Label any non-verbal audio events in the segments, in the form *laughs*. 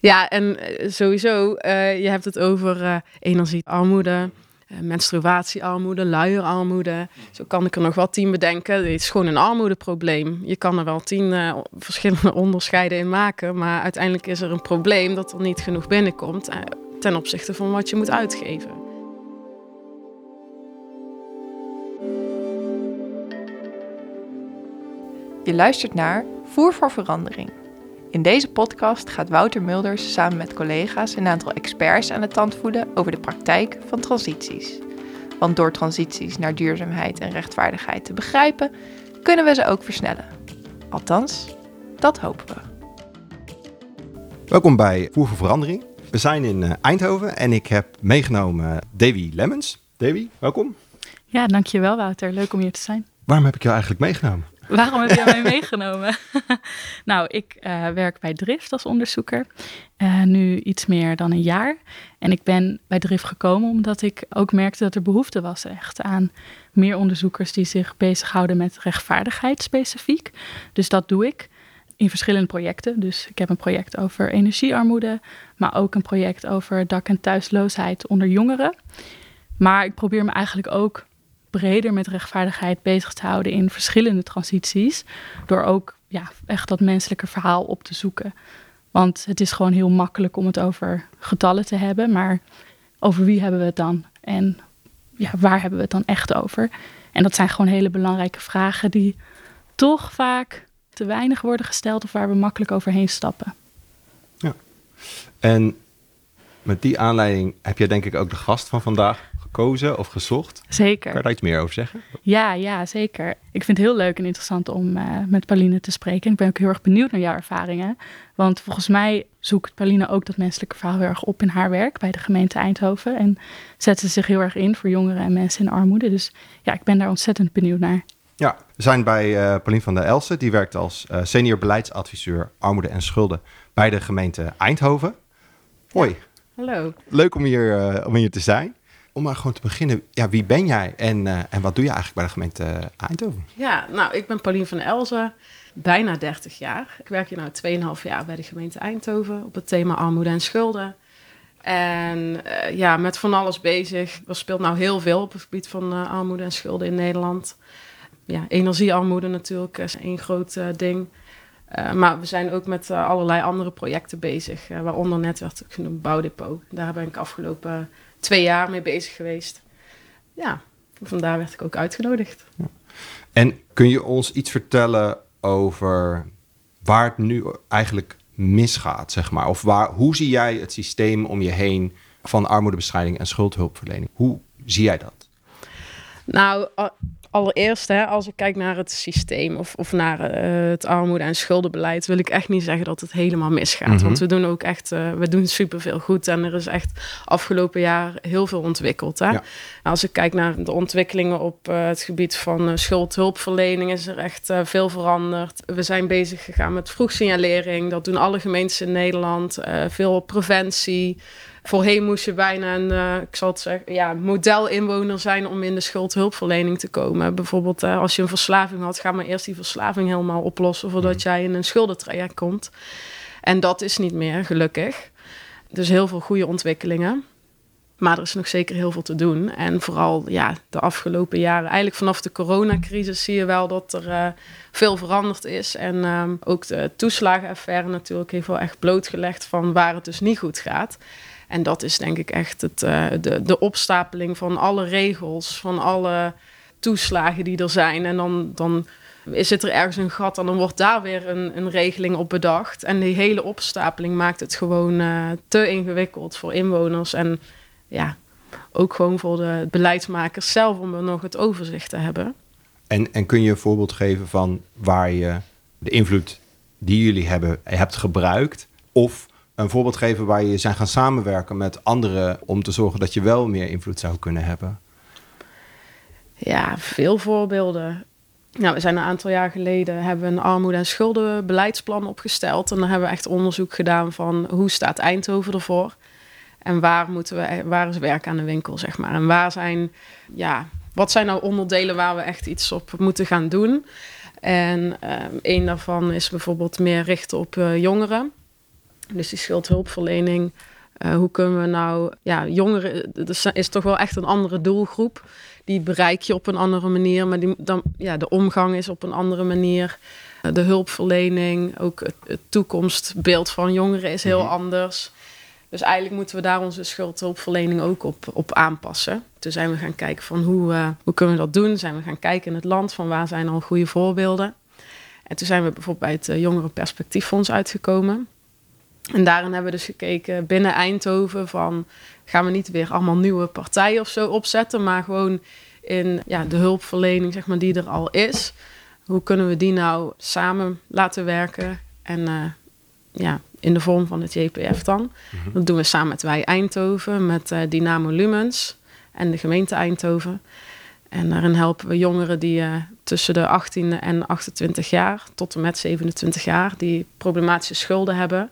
Ja, en eh, sowieso, uh, je hebt het over uh, energiearmoede, menstruatiearmoede, luierarmoede. Zo kan ik er nog wel tien bedenken. Het is gewoon een armoedeprobleem. Je kan er wel tien verschillende *laughs* onderscheiden in maken, maar uiteindelijk is er een probleem dat er niet genoeg binnenkomt ten opzichte van wat je moet uitgeven. Je luistert naar Voer voor Verandering. In deze podcast gaat Wouter Mulders samen met collega's een aantal experts aan de tand voeden over de praktijk van transities. Want door transities naar duurzaamheid en rechtvaardigheid te begrijpen, kunnen we ze ook versnellen. Althans, dat hopen we. Welkom bij Voer voor Verandering. We zijn in eh, Eindhoven en ik heb meegenomen Davy Lemmens. Davy, welkom. Ja, dankjewel Wouter. Leuk om hier te zijn. Waarom heb ik jou eigenlijk meegenomen? Waarom heb jij mij *laughs* meegenomen? *laughs* nou, ik uh, werk bij Drift als onderzoeker. Uh, nu iets meer dan een jaar. En ik ben bij Drift gekomen omdat ik ook merkte dat er behoefte was echt aan meer onderzoekers die zich bezighouden met rechtvaardigheid specifiek. Dus dat doe ik in verschillende projecten. Dus ik heb een project over energiearmoede, maar ook een project over dak- en thuisloosheid onder jongeren. Maar ik probeer me eigenlijk ook breder met rechtvaardigheid bezig te houden in verschillende transities. Door ook ja, echt dat menselijke verhaal op te zoeken. Want het is gewoon heel makkelijk om het over getallen te hebben, maar over wie hebben we het dan? En ja, waar hebben we het dan echt over? En dat zijn gewoon hele belangrijke vragen die toch vaak te weinig worden gesteld of waar we makkelijk overheen stappen. Ja. En met die aanleiding heb jij denk ik ook de gast van vandaag gekozen of gezocht. Zeker. Kan je daar iets meer over zeggen? Ja, ja, zeker. Ik vind het heel leuk en interessant om uh, met Pauline te spreken. Ik ben ook heel erg benieuwd naar jouw ervaringen. Want volgens mij zoekt Pauline ook dat menselijke verhaal heel erg op in haar werk bij de gemeente Eindhoven. En zet ze zich heel erg in voor jongeren en mensen in armoede. Dus ja, ik ben daar ontzettend benieuwd naar. Ja, we zijn bij uh, Pauline van der Elsen. Die werkt als uh, senior beleidsadviseur armoede en schulden bij de gemeente Eindhoven. Hoi. Hallo. Leuk om hier, uh, om hier te zijn om maar gewoon te beginnen, ja, wie ben jij en, uh, en wat doe je eigenlijk bij de gemeente eh, Eindhoven? Ja, nou, ik ben Pauline van Elzen, bijna 30 jaar. Ik werk hier nu 2,5 jaar bij de gemeente Eindhoven op het thema armoede en schulden. En uh, ja, met van alles bezig. Er speelt nou heel veel op het gebied van armoede en schulden in Nederland. Ja, energiearmoede natuurlijk is één groot ding. maar we zijn ook met allerlei andere projecten bezig, waaronder net werd genoemd Bouwdepot. Daar ben ik afgelopen twee jaar mee bezig geweest. Ja, vandaar werd ik ook uitgenodigd. En kun je ons iets vertellen over waar het nu eigenlijk misgaat, zeg maar? Of waar, hoe zie jij het systeem om je heen van armoedebestrijding en schuldhulpverlening? Hoe zie jij dat? Nou, allereerst, hè, als ik kijk naar het systeem of, of naar uh, het armoede- en schuldenbeleid, wil ik echt niet zeggen dat het helemaal misgaat. Mm-hmm. Want we doen ook echt, uh, we doen superveel goed en er is echt afgelopen jaar heel veel ontwikkeld. Hè? Ja. Als ik kijk naar de ontwikkelingen op uh, het gebied van schuldhulpverlening, is er echt veel veranderd. We zijn bezig gegaan met vroegsignalering, dat doen alle gemeentes in Nederland, veel preventie. Voorheen moest je bijna een, uh, ik zal het zeggen, ja, modelinwoner zijn om in de schuldhulpverlening te komen. Bijvoorbeeld uh, als je een verslaving had, ga maar eerst die verslaving helemaal oplossen voordat mm. jij in een schuldentraject komt. En dat is niet meer, gelukkig. Dus heel veel goede ontwikkelingen. Maar er is nog zeker heel veel te doen. En vooral ja, de afgelopen jaren, eigenlijk vanaf de coronacrisis, zie je wel dat er uh, veel veranderd is. En um, ook de toeslagenaffaire natuurlijk heeft wel echt blootgelegd van waar het dus niet goed gaat. En dat is denk ik echt het, uh, de, de opstapeling van alle regels, van alle toeslagen die er zijn. En dan, dan zit er ergens een gat en dan wordt daar weer een, een regeling op bedacht. En die hele opstapeling maakt het gewoon uh, te ingewikkeld voor inwoners. En ja, ook gewoon voor de beleidsmakers zelf om er nog het overzicht te hebben. En, en kun je een voorbeeld geven van waar je de invloed die jullie hebben hebt gebruikt? Of een voorbeeld geven waar je zijn gaan samenwerken met anderen om te zorgen dat je wel meer invloed zou kunnen hebben? Ja, veel voorbeelden. Nou, we zijn een aantal jaar geleden hebben we een armoede- en schuldenbeleidsplan opgesteld. En dan hebben we echt onderzoek gedaan van hoe staat Eindhoven ervoor? En waar moeten we, waar is werk aan de winkel, zeg maar? En waar zijn, ja, wat zijn nou onderdelen waar we echt iets op moeten gaan doen? En um, een daarvan is bijvoorbeeld meer richten op uh, jongeren. Dus die schuldhulpverlening. Uh, hoe kunnen we nou, ja, jongeren, dat is toch wel echt een andere doelgroep. Die bereik je op een andere manier, maar die, dan, ja, de omgang is op een andere manier. Uh, de hulpverlening, ook het, het, toekomstbeeld van jongeren is heel mm -hmm. anders. Dus eigenlijk moeten we daar onze schuldhulpverlening ook op, op aanpassen. Toen zijn we gaan kijken van hoe, uh, hoe kunnen we dat doen. Zijn we gaan kijken in het land van waar zijn al goede voorbeelden. En toen zijn we bijvoorbeeld bij het Jongerenperspectieffonds uitgekomen. En daarin hebben we dus gekeken binnen Eindhoven van... gaan we niet weer allemaal nieuwe partijen of zo opzetten... maar gewoon in ja, de hulpverlening zeg maar, die er al is. Hoe kunnen we die nou samen laten werken? En uh, ja, in de vorm van het JPF dan. Mm -hmm. Dat doen we samen met Wij Eindhoven, met uh, Dynamo Lumens en de gemeente Eindhoven. En daarin helpen we jongeren die uh, tussen de 18 en 28 jaar tot en met 27 jaar die problematische schulden hebben.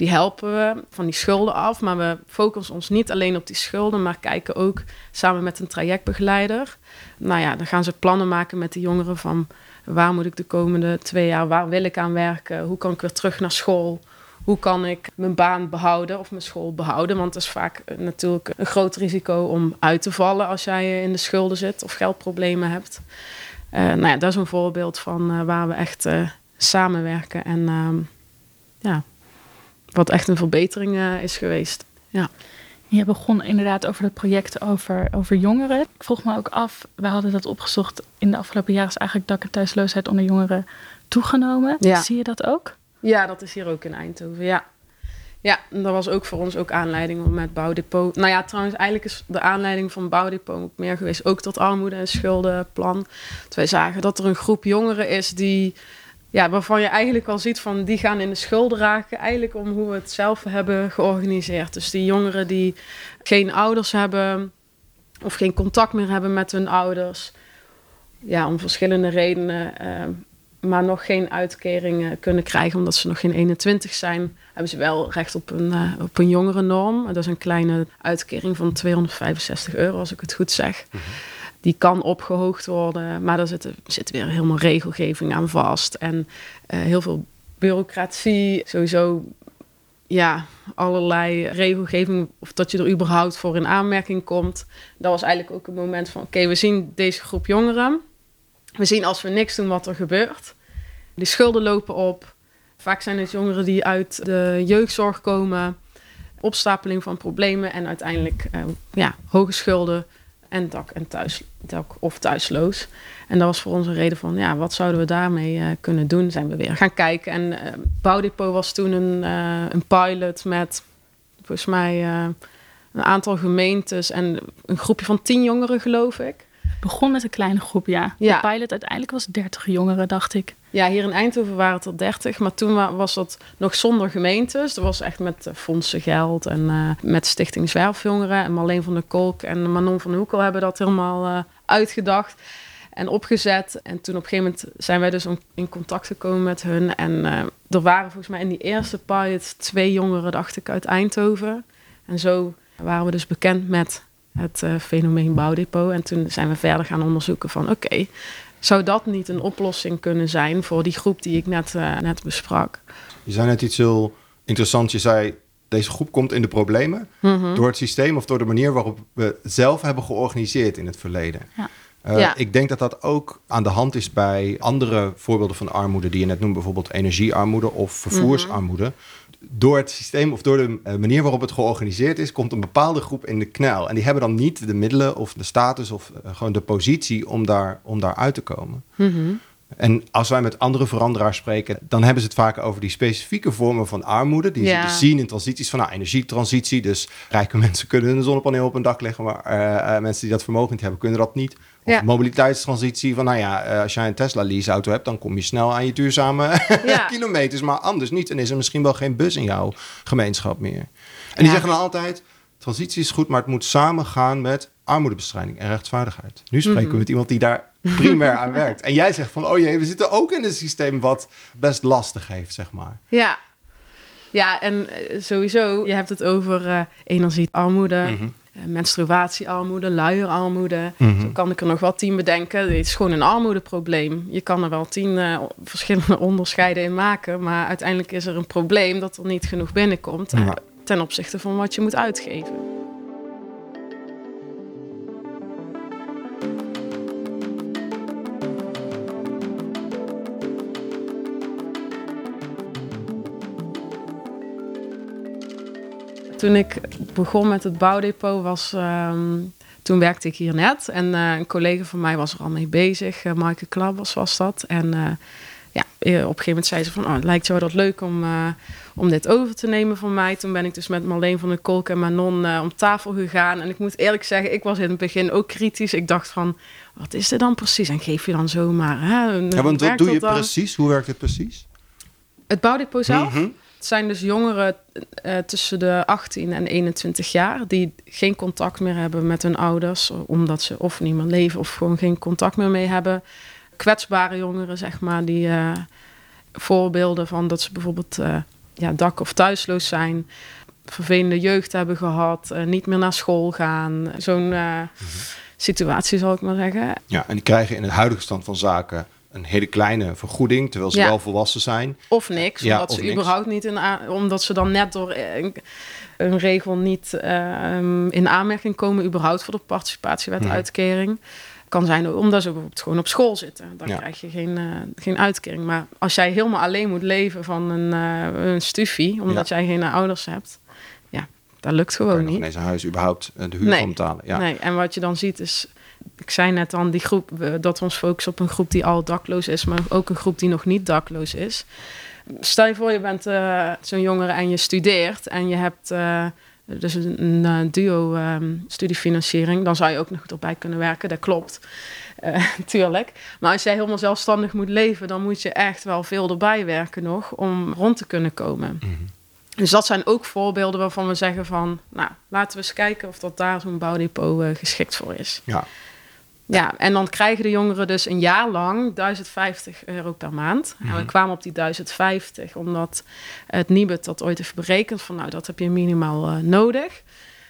Die helpen we van die schulden af, maar we focussen ons niet alleen op die schulden, maar kijken ook samen met een trajectbegeleider. Nou ja, dan gaan ze plannen maken met de jongeren van waar moet ik de komende twee jaar, waar wil ik aan werken, hoe kan ik weer terug naar school, hoe kan ik mijn baan behouden of mijn school behouden? Want het is vaak natuurlijk een groot risico om uit te vallen als jij in de schulden zit of geldproblemen hebt. Uh, nou ja, dat is een voorbeeld van uh, waar we echt uh, samenwerken en ja, wat echt een verbetering is geweest. Ja. Je begon inderdaad over het project over, over jongeren. Ik vroeg me ook af, we hadden dat opgezocht in de afgelopen jaren, is eigenlijk dak- en thuisloosheid onder jongeren toegenomen. Ja. Zie je dat ook? Ja, dat is hier ook in Eindhoven, ja. Ja, en dat was ook voor ons ook aanleiding om met Bouwdepot... Nou ja, trouwens, eigenlijk is de aanleiding van Bouwdepot meer geweest... ook tot armoede- en schuldenplan. Dat wij zagen dat er een groep jongeren is die... Ja, waarvan je eigenlijk al ziet van die gaan in de schulden raken... eigenlijk om hoe we het zelf hebben georganiseerd. Dus die jongeren die geen ouders hebben... of geen contact meer hebben met hun ouders... ja, om verschillende redenen... Uh, maar nog geen uitkering kunnen krijgen omdat ze nog geen 21 zijn, hebben ze wel recht op een, uh, op een jongerennorm. Dat is een kleine uitkering van 265 euro, als ik het goed zeg. -hmm. Die kan opgehoogd worden, maar daar zit, zit weer helemaal regelgeving aan vast. En uh, heel veel bureaucratie, sowieso ja, allerlei regelgeving, of dat je er überhaupt voor in aanmerking komt. Dat was eigenlijk ook een moment van, oké, we zien deze groep jongeren. We zien als we niks doen wat er gebeurt. Die schulden lopen op. Vaak zijn het jongeren die uit de jeugdzorg komen. Opstapeling van problemen en uiteindelijk uh, ja, hoge schulden en dak, en thuis, dak of thuisloos. En dat was voor ons een reden van, ja, wat zouden we daarmee uh, kunnen doen? Zijn we weer gaan kijken. En uh, Bouwdepot was toen een, een pilot met, volgens mij, een aantal gemeentes en een groepje van tien jongeren, geloof ik begon met een kleine groep, ja. ja. De pilot uiteindelijk was 30 jongeren, dacht ik. Ja, hier in Eindhoven waren het er 30, maar toen was dat nog zonder gemeentes. Dat was echt met uh, fondsen geld en uh, met Stichting Zwerfjongeren. En Marleen van der Kolk en Manon van Hoekel hebben dat helemaal uh, uitgedacht en opgezet. En toen op een gegeven moment zijn wij dus in contact gekomen met hun. En er waren volgens mij in die eerste pilot twee jongeren, dacht ik, uit Eindhoven. En zo waren we dus bekend met het fenomeen bouwdepot. En toen zijn we verder gaan onderzoeken van oké, zou dat niet een oplossing kunnen zijn voor die groep die ik net, uh, net besprak? Je zei net iets heel interessants. Je zei, deze groep komt in de problemen mm -hmm. door het systeem of door de manier waarop we het zelf hebben georganiseerd in het verleden. Ja. Uh, Ja. Ik denk dat dat ook aan de hand is bij andere voorbeelden van armoede die je net noemt, bijvoorbeeld energiearmoede of vervoersarmoede. Door het systeem of door de uh, manier waarop het georganiseerd is, komt een bepaalde groep in de knel. En die hebben dan niet de middelen of de status of uh, gewoon de positie om daar, om daar uit te komen. Mhm. En als wij met andere veranderaars spreken, dan hebben ze het vaak over die specifieke vormen van armoede. Die Ja. ze dus zien in transities van nou, energietransitie. Dus rijke *laughs* mensen kunnen een zonnepaneel op hun dak leggen, maar eh, eh, mensen die dat vermogen niet hebben, kunnen dat niet. Of Ja. mobiliteitstransitie van nou ja, eh, als jij een Tesla leaseauto hebt, dan kom je snel aan je duurzame Ja. *laughs* kilometers. Maar anders niet. En is er misschien wel geen bus in jouw gemeenschap meer. En die zeggen dan altijd, transitie is goed, maar het moet samengaan met armoedebestrijding en rechtvaardigheid. Nu spreken Mhm. we met iemand die daar primair aan werkt. En jij zegt van, oh jee, we zitten ook in een systeem wat best lastig heeft, zeg maar. Ja. Ja, en eh, sowieso, je hebt het over eh, energiearmoede, Mhm. uh, menstruatiearmoede, luierarmoede. Mhm. Zo kan ik er nog wel tien bedenken. Het is gewoon een armoedeprobleem. Je kan er wel tien uh, verschillende *laughs* onderscheiden in maken, maar uiteindelijk is er een probleem dat er niet genoeg binnenkomt ja. ten opzichte van wat je moet uitgeven. Toen ik begon met het bouwdepot was... Um, toen werkte ik hier net. En uh, een collega van mij was er al mee bezig. Uh, Maaike Klabbers was dat. En uh, ja, op een gegeven moment zei ze van... Oh, het lijkt jou dat leuk om, om dit over te nemen van mij. Toen ben ik dus met Marleen van der Kolk en Manon om tafel gegaan. En ik moet eerlijk zeggen, ik was in het begin ook kritisch. Ik dacht van, wat is dit dan precies? En geef je dan zomaar... Hè? Ja, want wat doe je dan? precies? Hoe werkt het precies? Het bouwdepot zelf? Mm -hmm. Het zijn dus jongeren uh, tussen de 18 en 21 jaar die geen contact meer hebben met hun ouders, omdat ze of niet meer leven of gewoon geen contact meer mee hebben. Kwetsbare jongeren, zeg maar, die uh, voorbeelden van dat ze bijvoorbeeld uh, ja, dak- of thuisloos zijn, vervelende jeugd hebben gehad, niet meer naar school gaan. Zo'n mm-hmm. situatie zal ik maar zeggen. Ja, en die krijgen in het huidige stand van zaken een hele kleine vergoeding, terwijl ze ja. wel volwassen zijn. Of niks, ja, omdat of ze niks. überhaupt niet in omdat ze dan net door een, een regel niet uh, in aanmerking komen, überhaupt voor de participatiewet-uitkering. Hmm. Kan zijn omdat ze bijvoorbeeld gewoon op school zitten. Dan ja. krijg je geen, uh, geen uitkering. Maar als jij helemaal alleen moet leven van een, uh, een stufie, omdat jij geen ouders hebt, ja, dat lukt gewoon kan je niet. ineens een huis überhaupt de huur nee. van betalen. Ja. Nee, en wat je dan ziet is ik zei net dan die groep, dat we ons focussen op een groep die al dakloos is, maar ook een groep die nog niet dakloos is. Stel je voor, je bent uh, zo'n jongere en je studeert en je hebt uh, dus een, een duo um, studiefinanciering, dan zou je ook nog erbij kunnen werken, dat klopt. Uh, *laughs* tuurlijk. Maar als jij helemaal zelfstandig moet leven, dan moet je echt wel veel erbij werken nog om rond te kunnen komen. Mm -hmm. Dus dat zijn ook voorbeelden waarvan we zeggen van, nou, laten we eens kijken of dat daar zo'n bouwdepot geschikt voor is. Ja. Ja, en dan krijgen de jongeren dus een jaar lang 1050 euro per maand. Mm -hmm. En we kwamen op die 1050 omdat het Nibud dat ooit heeft berekend van, nou, dat heb je minimaal uh, nodig.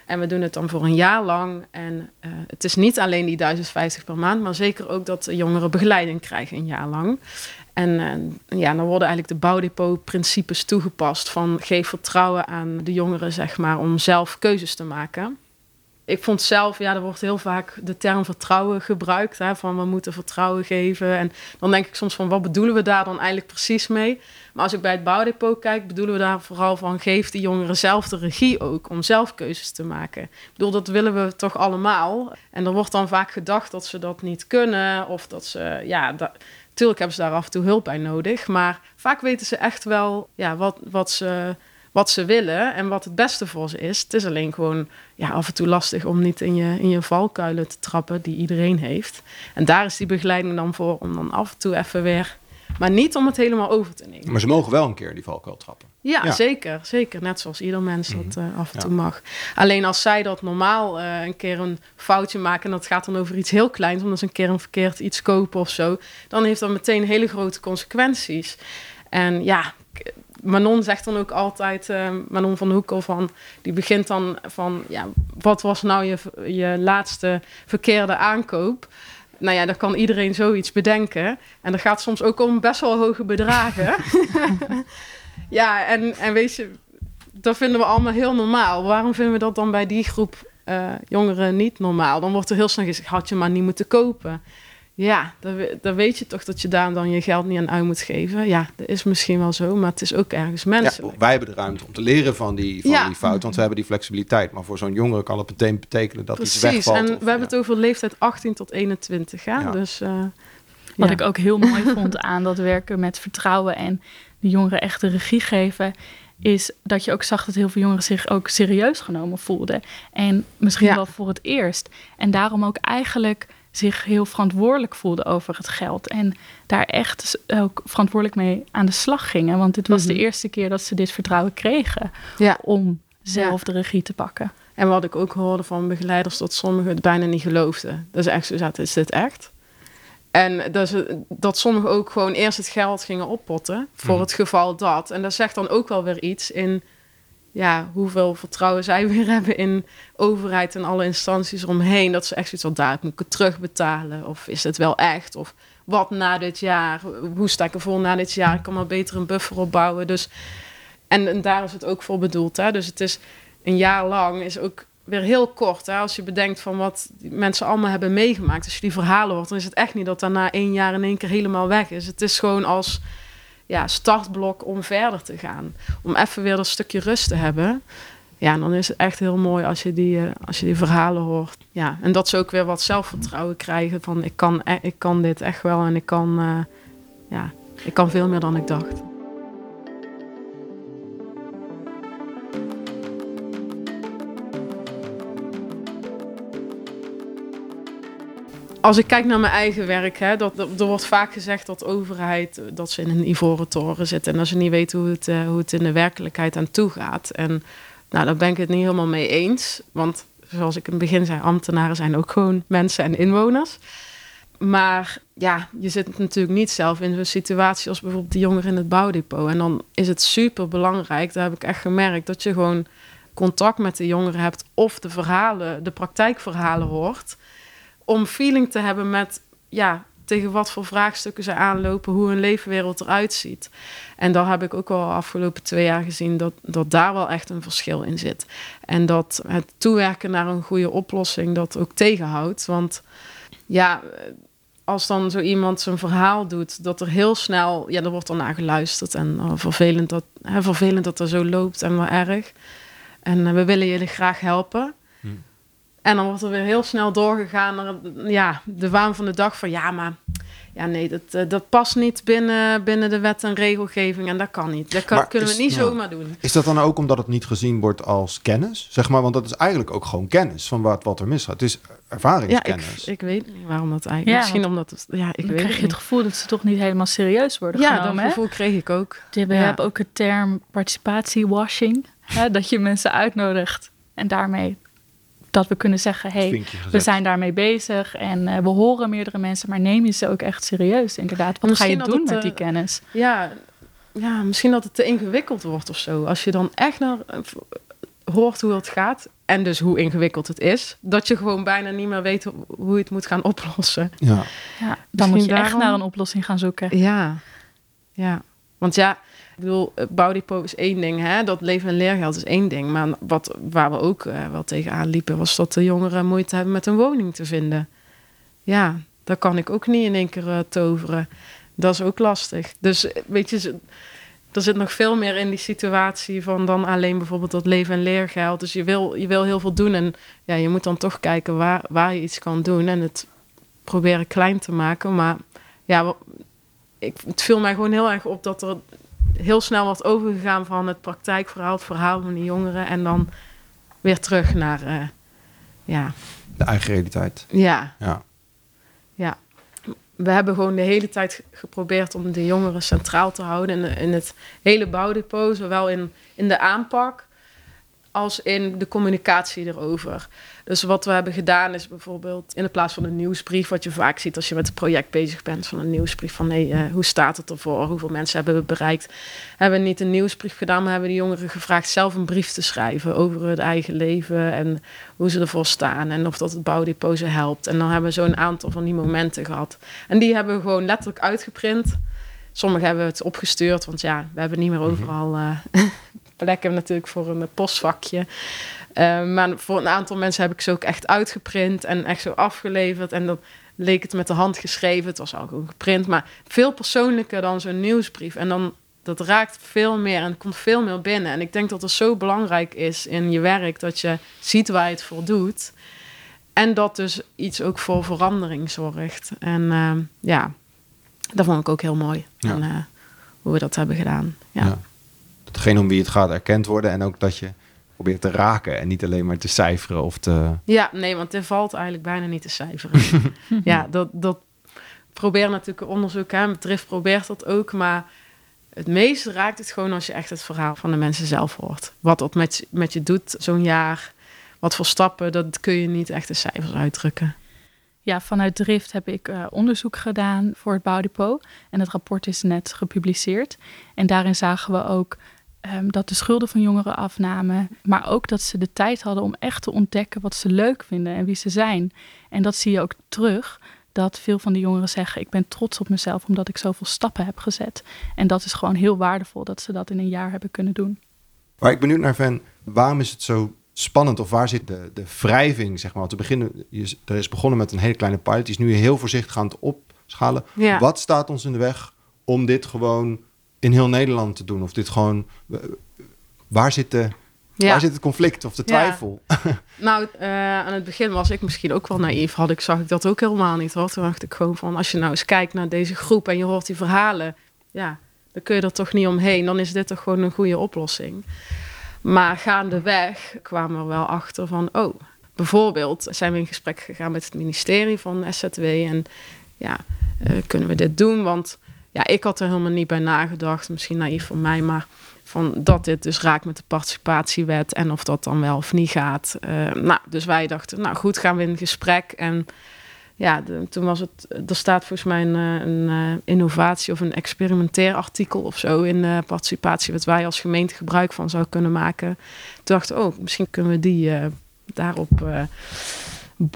En we doen het dan voor een jaar lang. En uh, het is niet alleen die 1050 per maand, maar zeker ook dat de jongeren begeleiding krijgen een jaar lang. En uh, ja, dan worden eigenlijk de bouwdepot-principes toegepast van geef vertrouwen aan de jongeren, zeg maar, om zelf keuzes te maken. Ik vond zelf, ja, er wordt heel vaak de term vertrouwen gebruikt, hè, van we moeten vertrouwen geven. En dan denk ik soms van, wat bedoelen we daar dan eigenlijk precies mee? Maar als ik bij het bouwdepot kijk, bedoelen we daar vooral van, geef de jongeren zelf de regie ook om zelf keuzes te maken. Ik bedoel, dat willen we toch allemaal. En er wordt dan vaak gedacht dat ze dat niet kunnen, of dat ze, ja, dat, Tuurlijk hebben ze daar af en toe hulp bij nodig. Maar vaak weten ze echt wel ja, wat, wat, ze, wat ze willen en wat het beste voor ze is. Het is alleen gewoon ja, af en toe lastig om niet in je, in je valkuilen te trappen die iedereen heeft. En daar is die begeleiding dan voor om dan af en toe even weer... Maar niet om het helemaal over te nemen. Maar ze mogen wel een keer die valkuil trappen. Ja, ja, zeker. Zeker. Net zoals ieder mens dat uh, af en toe ja. mag. Alleen als zij dat normaal uh, een keer een foutje maken... en dat gaat dan over iets heel kleins... omdat ze een keer een verkeerd iets kopen of zo... dan heeft dat meteen hele grote consequenties. En ja, Manon zegt dan ook altijd... Uh, Manon van Hoekel van... die begint dan van... ja, wat was nou je, je laatste verkeerde aankoop... Nou ja, dan kan iedereen zoiets bedenken. En dat gaat soms ook om best wel hoge bedragen. *laughs* *laughs* ja, en, en weet je, dat vinden we allemaal heel normaal. Waarom vinden we dat dan bij die groep uh, jongeren niet normaal? Dan wordt er heel snel gezegd, had je maar niet moeten kopen. Ja, dan, dan, weet je toch dat je daar dan je geld niet aan uit moet geven. Ja, dat is misschien wel zo, maar het is ook ergens menselijk. Ja, wij hebben de ruimte om te leren van die, van ja. die fout, want we hebben die flexibiliteit. Maar voor zo'n jongere kan het meteen betekenen dat Precies, iets wegvalt. en we hebben het over leeftijd 18 tot 21. Hè? Dus, uh, Wat ik ook heel mooi vond aan dat werken met vertrouwen en de jongeren echt de regie geven is dat je ook zag dat heel veel jongeren zich ook serieus genomen voelden. En misschien wel voor het eerst. En daarom ook eigenlijk zich heel verantwoordelijk voelden over het geld. En daar echt ook verantwoordelijk mee aan de slag gingen. Want dit was mm -hmm. de eerste keer dat ze dit vertrouwen kregen ja. om zelf ja. de regie te pakken. En wat ik ook hoorde van begeleiders, dat sommigen het bijna niet geloofden. Dat is echt zo zaten, is dit echt? En dat, ze, dat sommigen ook gewoon eerst het geld gingen oppotten voor mm. het geval dat. En dat zegt dan ook wel weer iets in ja, hoeveel vertrouwen zij weer *laughs* hebben in overheid en alle instanties omheen. Dat ze echt zoiets van, daar moet ik het terugbetalen. Of is het wel echt? Of wat na dit jaar? Hoe sta ik ervoor na dit jaar? Ik kan maar beter een buffer opbouwen. Dus, en, daar is het ook voor bedoeld. Hè? Dus het is een jaar lang is ook weer heel kort. Hè? Als je bedenkt van wat die mensen allemaal hebben meegemaakt. Als je die verhalen hoort, dan is het echt niet dat daarna één jaar in één keer helemaal weg is. Het is gewoon als ja, startblok om verder te gaan. Om even weer een stukje rust te hebben. Ja, dan is het echt heel mooi als je die, uh, als je die verhalen hoort. Ja, en dat ze ook weer wat zelfvertrouwen krijgen van ik kan, e-, ik kan dit echt wel en ik kan, uh, ja, ik kan veel meer dan ik dacht. Als ik kijk naar mijn eigen werk, hè, dat, er wordt vaak gezegd dat de overheid eh, dat ze in een ivoren toren zit en dat ze niet weten hoe het, uh, hoe het in de werkelijkheid aan toe gaat. En nou, daar ben ik het niet helemaal mee eens. Want zoals ik in het begin zei, ambtenaren zijn ook gewoon mensen en inwoners. Maar ja, je zit natuurlijk niet zelf in zo'n situatie als bijvoorbeeld die jongeren in het bouwdepot. En dan is het super belangrijk, daar heb ik echt gemerkt, dat je gewoon contact met de jongeren hebt of de verhalen, de praktijkverhalen hoort om feeling te hebben met ja, tegen wat voor vraagstukken ze aanlopen, hoe hun leefwereld eruit ziet. En daar heb ik ook al afgelopen twee jaar gezien dat, dat daar wel echt een verschil in zit. En dat het toewerken naar een goede oplossing dat ook tegenhoudt. Want ja, als dan zo iemand zijn verhaal doet, dat er heel snel, ja, er wordt dan naar geluisterd. En oh, vervelend, dat, hè, vervelend dat er zo loopt en wel erg. En uh, we willen jullie graag helpen. En dan wordt er weer heel snel doorgegaan naar ja, de waan van de dag van ja, maar ja, nee, dat, eh, dat past niet binnen, binnen de wet en regelgeving en dat kan niet. Dat kan, kunnen we niet zomaar doen. Is dat dan ook omdat het niet gezien wordt als kennis? Zeg maar, want dat is eigenlijk ook gewoon kennis van wat, wat er misgaat. Het is ervaringskennis. Ja, ik, ik weet niet waarom dat eigenlijk. Ja, Misschien omdat het. Ja, ik dan weet krijg je het gevoel dat ze toch niet helemaal serieus worden ja, genomen. Ja, dat gevoel kreeg ik ook. We ja. hebben ook het term participatiewashing. Hè, dat je mensen uitnodigt en daarmee dat we kunnen zeggen, hey, we zijn daarmee bezig en uh, we horen meerdere mensen, maar neem je ze ook echt serieus, inderdaad. Wat ga je doen met die kennis? Ja, ja, misschien dat het te ingewikkeld wordt of zo. Als je dan echt naar, uh, hoort hoe het gaat en dus hoe ingewikkeld het is, dat je gewoon bijna niet meer weet hoe je het moet gaan oplossen. Ja, ja dan moet je echt naar een oplossing gaan zoeken. Ja, ja. Want ja, bedoel, bouwdepot is één ding, hè? dat leven en leergeld is één ding. Maar wat, waar we ook uh, wel tegenaan liepen, was dat de jongeren moeite hebben met een woning te vinden. Ja, dat kan ik ook niet in één keer uh, toveren. Dat is ook lastig. Dus eh, weet je, er zit nog veel meer in die situatie van dan alleen bijvoorbeeld dat leven en leergeld. Dus je wil, je wil heel veel doen en ja, je moet dan toch kijken waar, waar je iets kan doen en het proberen klein te maken. Maar ja, ik, het viel mij gewoon heel erg op dat er heel snel wordt overgegaan van het praktijkverhaal, het verhaal van die jongeren en dan weer terug naar uh, ja. de eigen realiteit. Ja. ja. Ja. We hebben gewoon de hele tijd geprobeerd om de jongeren centraal te houden in, in het hele bouwdepot, zowel in, in de aanpak als in de communicatie erover. Dus wat we hebben gedaan is bijvoorbeeld in de plaats van een nieuwsbrief, wat je vaak ziet als je met het project bezig bent, van een nieuwsbrief van hey, uh, hoe staat het ervoor, hoeveel mensen hebben we bereikt, hebben we niet een nieuwsbrief gedaan, maar hebben de jongeren gevraagd zelf een brief te schrijven over hun eigen leven en hoe ze ervoor staan en of dat het bouwdepot ze helpt. En dan hebben we zo'n aantal van die momenten gehad. En die hebben we gewoon letterlijk uitgeprint. Sommigen hebben we het opgestuurd, want ja, we hebben niet meer mhm. overal uh, *laughs* plekken natuurlijk voor een postvakje. Uh, maar voor een aantal mensen heb ik ze ook echt uitgeprint en echt zo afgeleverd. En dan leek het met de hand geschreven. Het was al gewoon geprint, maar veel persoonlijker dan zo'n nieuwsbrief. En dan dat raakt veel meer en komt veel meer binnen. En ik denk dat het zo belangrijk is in je werk dat je ziet waar je het voor doet. En dat dus iets ook voor verandering zorgt. En uh, ja, dat vond ik ook heel mooi. Ja. En, uh, hoe we dat hebben gedaan. Ja. ja. Datgene om wie het gaat erkend worden en ook dat je probeert te raken en niet alleen maar te cijferen of te... Ja, nee, want er valt eigenlijk bijna niet te cijferen. *laughs* ja, dat, dat probeer natuurlijk onderzoek, hè. Drift probeert dat ook, maar het meest raakt het gewoon als je echt het verhaal van de mensen zelf hoort. Wat dat met, met je doet zo'n jaar, wat voor stappen, dat kun je niet echt in cijfers uitdrukken. Ja, vanuit Drift heb ik uh, onderzoek gedaan voor het bouwdepot. En het rapport is net gepubliceerd. En daarin zagen we ook ehm, dat de schulden van jongeren afnamen. Maar ook dat ze de tijd hadden om echt te ontdekken wat ze leuk vinden en wie ze zijn. En dat zie je ook terug. Dat veel van de jongeren zeggen: Ik ben trots op mezelf omdat ik zoveel stappen heb gezet. En dat is gewoon heel waardevol dat ze dat in een jaar hebben kunnen doen. Waar ik benieuwd naar ben, waarom is het zo spannend of waar zit de, de wrijving, zeg maar? Te beginnen, je, er is begonnen met een hele kleine pilot, die is nu heel voorzichtig aan het opschalen. Ja. Wat staat ons in de weg om dit gewoon in heel Nederland te doen? Of dit gewoon, eh, waar zit, de, Ja. waar zit het conflict of de Ja. twijfel? *laughs* Nou, eh, aan het begin was ik misschien ook wel naïef. Had ik, zag ik dat ook helemaal niet hoor. Toen dacht ik gewoon van, als je nou eens kijkt naar deze groep en je hoort die verhalen, ja, dan kun je er toch niet omheen. Dan is dit toch gewoon een goede oplossing. Maar gaandeweg kwamen we wel achter van, oh, bijvoorbeeld zijn we in gesprek gegaan met het ministerie van SZW en ja, eh, kunnen we dit doen? Want ja, ik had er helemaal niet bij nagedacht, misschien naïef van mij, maar van dat dit dus raakt met de participatiewet en of dat dan wel of niet gaat. Eh, nou, dus wij dachten, nou goed, gaan we in gesprek. En ja, toen was het, er staat volgens mij een, eh, een eh, innovatie of een experimenteer artikel of zo in de participatiewet waar je als gemeente gebruik van zou kunnen maken. Toen dachten we, oh, misschien kunnen we die daarop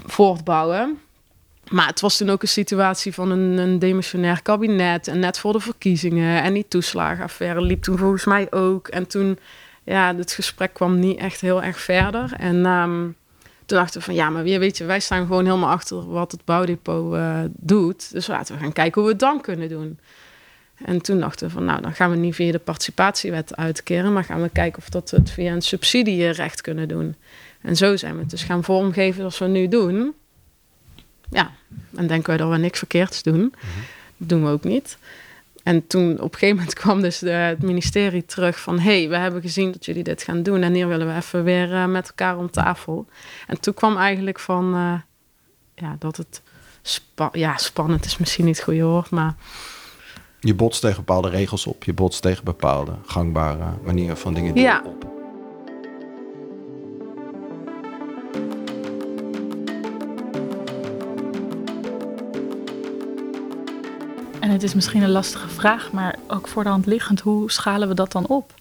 voortbouwen. Maar het was toen ook een situatie van een, een demissionair kabinet. En net voor de verkiezingen. En die toeslagenaffaire liep toen volgens mij ook. En toen, ja, het gesprek kwam niet echt heel erg verder. En ehm, toen dachten we van, ja, maar weet je, wij staan gewoon helemaal achter wat het bouwdepot eh, doet. Dus laten we gaan kijken hoe we het dan kunnen doen. En toen dachten we van, nou, dan gaan we niet via de participatiewet uitkeren, maar gaan we kijken of dat we het via een subsidierecht kunnen doen. En zo zijn we het dus gaan vormgeven zoals we nu doen. Ja, en denken wij dat we niks verkeerds doen. Dat doen we ook niet. En toen op een gegeven moment *laughs* kwam dus de, het ministerie terug van... hé, hey, we hebben gezien dat jullie dit gaan doen... en hier willen we even weer eh, met elkaar om tafel. En toen kwam eigenlijk van... eh, ja, dat het... Spa ja, spannend is misschien niet het goede woord, maar... Je botst tegen bepaalde regels op, je botst tegen bepaalde gangbare manieren van dingen doen Ja. op. het is misschien een lastige vraag, maar ook voor de hand liggend, hoe schalen we dat dan op?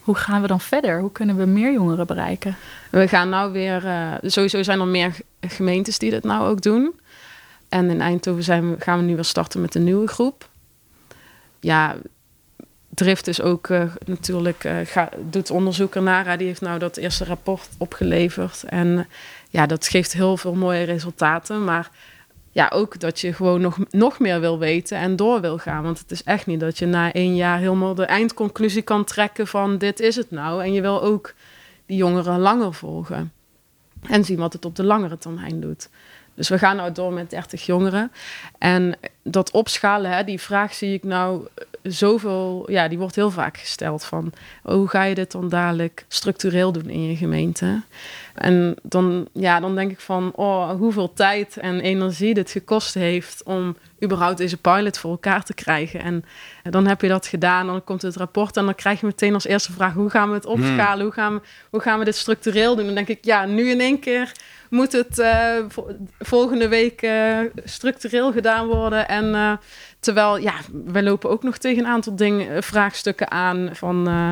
Hoe gaan we dan verder? Hoe kunnen we meer jongeren bereiken? We gaan nou weer... eh, sowieso zijn er meer gemeentes die dit nou ook doen. En in Eindhoven zijn we, gaan we nu weer starten met een nieuwe groep. Ja, Drift is ook eh, natuurlijk... eh, doet onderzoek ernaar. Die heeft nou dat eerste rapport opgeleverd. En ja, dat geeft heel veel mooie resultaten. Maar ja, ook dat je gewoon nog, nog meer wil weten en door wil gaan. Want het is echt niet dat je na één jaar helemaal de eindconclusie kan trekken van dit is het nou. En je wil ook die jongeren langer volgen. En zien wat het op de langere termijn doet. Dus we gaan nou door met 30 jongeren. En dat opschalen, hè, die vraag zie ik nou zoveel... Ja, die wordt heel vaak gesteld van... oh, hoe ga je dit dan dadelijk structureel doen in je gemeente? En dan, ja, dan denk ik van... oh, hoeveel tijd en energie dit gekost heeft... om überhaupt deze pilot voor elkaar te krijgen. En dan heb je dat gedaan, dan komt het rapport... en dan krijg je meteen als eerste vraag... hoe gaan we het opschalen? Hoe, gaan we, hoe gaan we dit structureel doen? Dan denk ik, ja, nu in één keer moet het eh, vo- volgende week eh, structureel gedaan worden. En eh, terwijl, ja, we lopen ook nog tegen een aantal dingen, eh, vraagstukken aan van eh,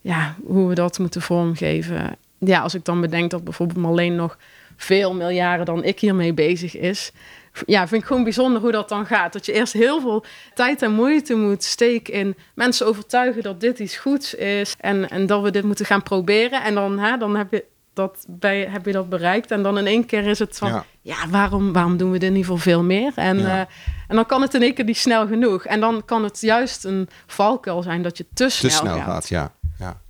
ja, hoe we dat moeten vormgeven. Ja, als ik dan bedenk dat bijvoorbeeld Marleen nog veel meer jaren dan ik hiermee bezig is. Ja, vind ik gewoon bijzonder hoe dat dan gaat. Dat je eerst heel veel tijd en moeite moet steken in mensen overtuigen dat dit iets goeds is. En, en dat we dit moeten gaan proberen. En dan, hè, dan heb je dat bij, heb je dat bereikt. En dan in één keer is het van, Ja. ja, waarom, waarom doen we dit niet voor veel meer? En, Ja. eh, en dan kan het in één keer niet snel genoeg. En dan kan het juist een valkuil zijn dat je te snel, te snel gaat. gaat. ja. ja.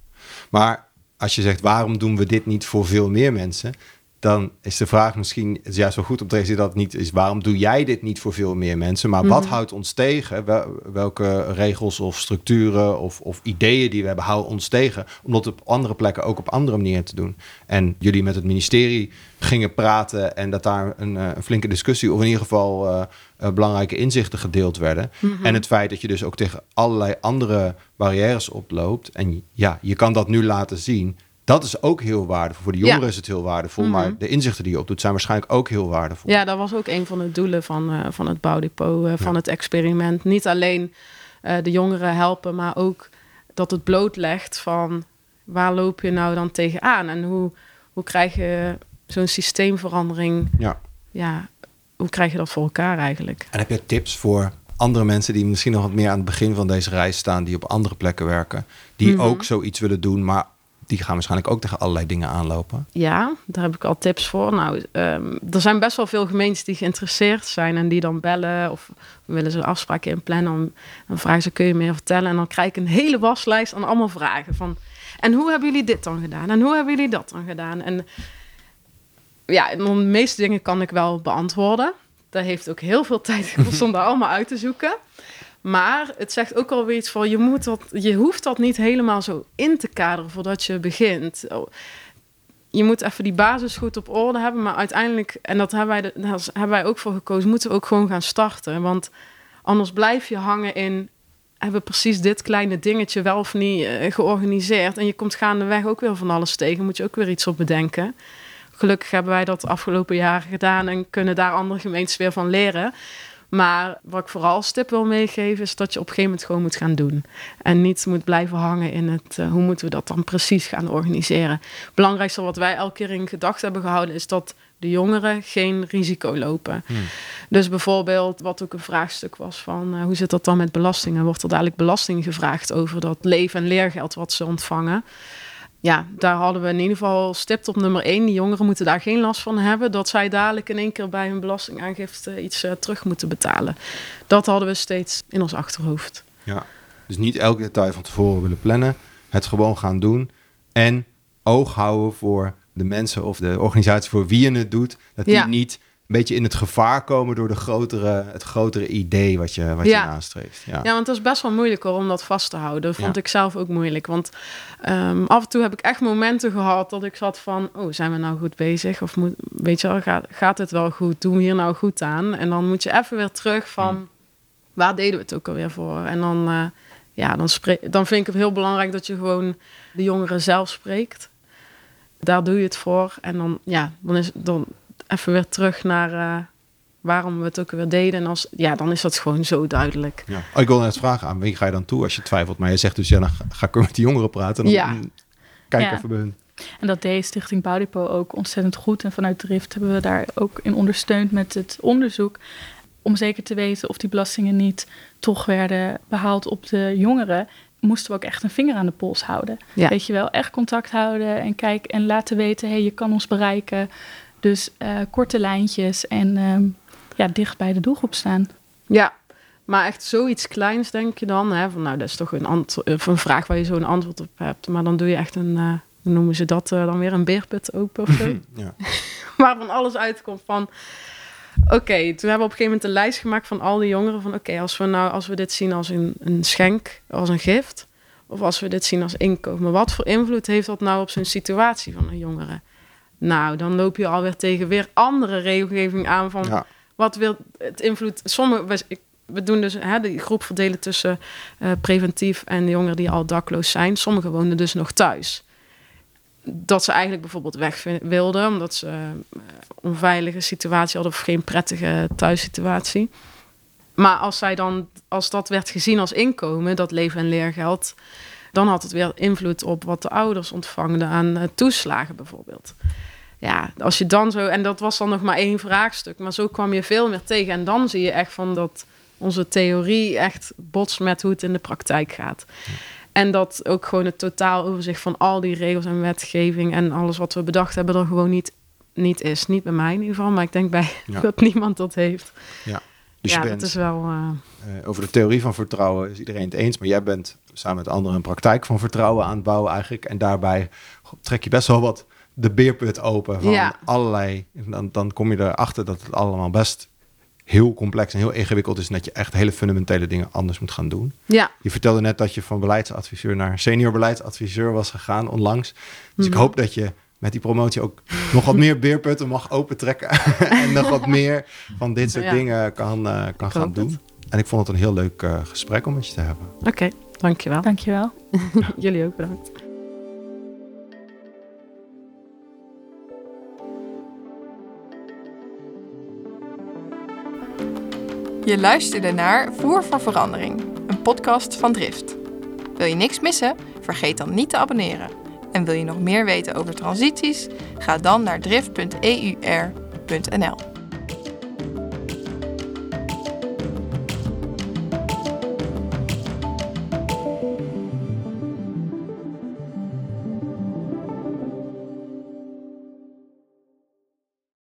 Maar als je zegt, waarom doen we dit niet voor veel meer mensen? Dan is de vraag misschien, juist wel goed te realiseren dat het niet is, waarom doe jij dit niet voor veel meer mensen? Maar wat Mhm. houdt ons tegen? Wel- welke regels of structuren of, of ideeën die we hebben, houden ons tegen? Om dat op andere plekken ook op andere manieren te doen. En jullie met het ministerie gingen praten en dat daar een, eh, een flinke discussie, of in ieder geval eh, eh, belangrijke inzichten gedeeld werden. Mhm. En het feit dat je dus ook tegen allerlei andere barrières oploopt. En ja, je kan dat nu laten zien. Dat is ook heel waardevol. Voor de jongeren Ja. is het heel waardevol. Mhm. Maar de inzichten die je opdoet zijn waarschijnlijk ook heel waardevol. Ja, dat was ook een van de doelen van, eh, van het bouwdepot, eh, van Ja. het experiment. Niet alleen eh, de jongeren helpen, maar ook dat het blootlegt van waar loop je nou dan tegenaan en hoe, hoe krijg je zo'n systeemverandering? Ja. ja, hoe krijg je dat voor elkaar eigenlijk? En heb je tips voor andere mensen die misschien nog wat meer aan het begin van deze reis staan, die op andere plekken werken, die Mhm. ook zoiets willen doen, maar die gaan waarschijnlijk ook tegen allerlei dingen aanlopen? Ja, daar heb ik al tips voor. Nou, ehm, er zijn best wel veel gemeentes die geïnteresseerd zijn en die dan bellen of willen ze afspraken inplannen. Dan, dan vragen ze, kun je meer vertellen? En dan krijg ik een hele waslijst aan allemaal vragen van... En hoe hebben jullie dit dan gedaan? En hoe hebben jullie dat dan gedaan? En ja, de meeste dingen kan ik wel beantwoorden. Dat heeft ook heel veel *laughs* tijd gekost om daar allemaal uit te zoeken. Maar het zegt ook alweer iets van, je, moet dat, je hoeft dat niet helemaal zo in te kaderen voordat je begint. Oh, Je moet even die basis goed op orde hebben, maar uiteindelijk, en dat hebben wij, daar hebben wij ook voor gekozen, moeten we ook gewoon gaan starten. Want anders blijf je hangen in, hebben we precies dit kleine dingetje wel of niet eh, georganiseerd. En je komt gaandeweg ook weer van alles tegen, moet je ook weer iets op bedenken. Gelukkig hebben wij dat de afgelopen jaren gedaan en kunnen daar andere gemeentes weer van leren. Maar wat ik vooral als tip wil meegeven, is dat je op een gegeven moment gewoon moet gaan doen. En niet moet blijven hangen in het eh, hoe moeten we dat dan precies gaan organiseren. Het belangrijkste wat wij elke keer in gedachten hebben gehouden, is dat de jongeren geen risico lopen. Dus bijvoorbeeld, wat ook een vraagstuk was van eh, hoe zit dat dan met belastingen? Wordt er dadelijk belasting gevraagd over dat leven- en leergeld wat ze ontvangen? Ja, daar hadden we in ieder geval stipt op nummer één. Die jongeren moeten daar geen last van hebben. Dat zij dadelijk in één keer bij hun belastingaangifte iets eh, terug moeten betalen. Dat hadden we steeds in ons achterhoofd. Ja. Dus niet elk detail van tevoren willen plannen, het gewoon gaan doen en oog houden voor de mensen of de organisatie voor wie je het doet, dat die Ja. niet beetje in het gevaar komen door de grotere, het grotere idee wat je, wat Ja. je nastreeft. Ja. Ja, want het is best wel moeilijk hoor, om dat vast te houden. Dat vond Ja. ik zelf ook moeilijk. Want ehm, af en toe heb ik echt momenten gehad dat ik zat van... oh, zijn we nou goed bezig? Of moet, weet je wel, gaat, gaat het wel goed? Doen we hier nou goed aan? En dan moet je even weer terug van... waar deden we het ook alweer voor? En dan, eh, ja, dan, spre- dan vind ik het heel belangrijk dat je gewoon de jongeren zelf spreekt. Daar doe je het voor. En dan, ja, dan is dan even weer terug naar... eh, waarom we het ook weer deden. En als, ja, dan is dat gewoon zo duidelijk. Ja. Oh, ik wil net vragen aan wie ga je dan toe als je twijfelt, maar je zegt dus ja, dan ga- ik met die jongeren praten. Dan, Ja. Kijk Ja. even bij hun. En dat deed Stichting Bouwdepot ook ontzettend goed. En vanuit Drift hebben we daar ook in ondersteund met het onderzoek. Om zeker te weten of die belastingen niet toch werden behaald op de jongeren. Moesten we ook echt een vinger aan de pols houden. Ja. Weet je wel, echt contact houden en kijk en laten weten, hé, hey, je kan ons bereiken. Dus eh, korte lijntjes en ehm, ja, dicht bij de doelgroep staan. Ja, maar echt zoiets kleins denk je dan. Hè? Van, nou, dat is toch een, ant- of een vraag waar je zo een antwoord op hebt. Maar dan doe je echt een, eh, hoe noemen ze dat eh, dan weer, een beerput open of zo. *laughs* Ja. *laughs* Waarvan alles uitkomt van... Oké, toen hebben we op een gegeven moment een lijst gemaakt van al die jongeren. Van oké, als we nou als we dit zien als een, een schenk, als een gift. Of als we dit zien als inkomen. Wat voor invloed heeft dat nou op zo'n situatie van een jongere? Nou, dan loop je alweer tegen weer andere regelgeving aan van... Ja. Wat wil het invloed? Sommige, we, doen dus hè, die groep verdelen tussen eh, preventief en de jongeren die al dakloos zijn. Sommigen wonen dus nog thuis. Dat ze eigenlijk bijvoorbeeld weg wilden, omdat ze eh, onveilige situatie hadden of geen prettige thuissituatie. Maar als zij dan, als dat werd gezien als inkomen, dat leven- en leergeld, dan had het weer invloed op wat de ouders ontvangden aan eh, toeslagen bijvoorbeeld ja, als je dan zo, en dat was dan nog maar één vraagstuk, maar zo kwam je veel meer tegen. En dan zie je echt van dat onze theorie echt botst met hoe het in de praktijk gaat. En dat ook gewoon het totaal overzicht van al die regels en wetgeving en alles wat we bedacht hebben er gewoon niet, niet is. Niet bij mij in ieder geval, maar ik denk bij Ja. *laughs* dat niemand dat heeft. Dus ja, je bent dat is wel. eh, Eh, over de theorie van vertrouwen is iedereen het eens. Maar jij bent samen met anderen een praktijk van vertrouwen aan het bouwen eigenlijk. En daarbij trek je best wel wat de beerput open van Ja. allerlei... Dan, dan kom je erachter dat het allemaal best heel complex en heel ingewikkeld is. En dat je echt hele fundamentele dingen anders moet gaan doen. ja, Je vertelde net dat je van beleidsadviseur naar senior beleidsadviseur was gegaan onlangs. Dus ik Mhm. hoop dat je met die promotie ook *laughs* nog wat meer beerputten mag opentrekken. *laughs* en nog wat meer van dit soort Ja. dingen kan, eh, kan gaan doen. het. En ik vond het een heel leuk eh, gesprek om met je te hebben. oké, dankjewel. Dankjewel. *laughs* Jullie ook bedankt. Je luisterde naar Voer voor Verandering, een podcast van Drift. Wil je niks missen? Vergeet dan niet te abonneren. En wil je nog meer weten over transities? Ga dan naar drift.eur.nl.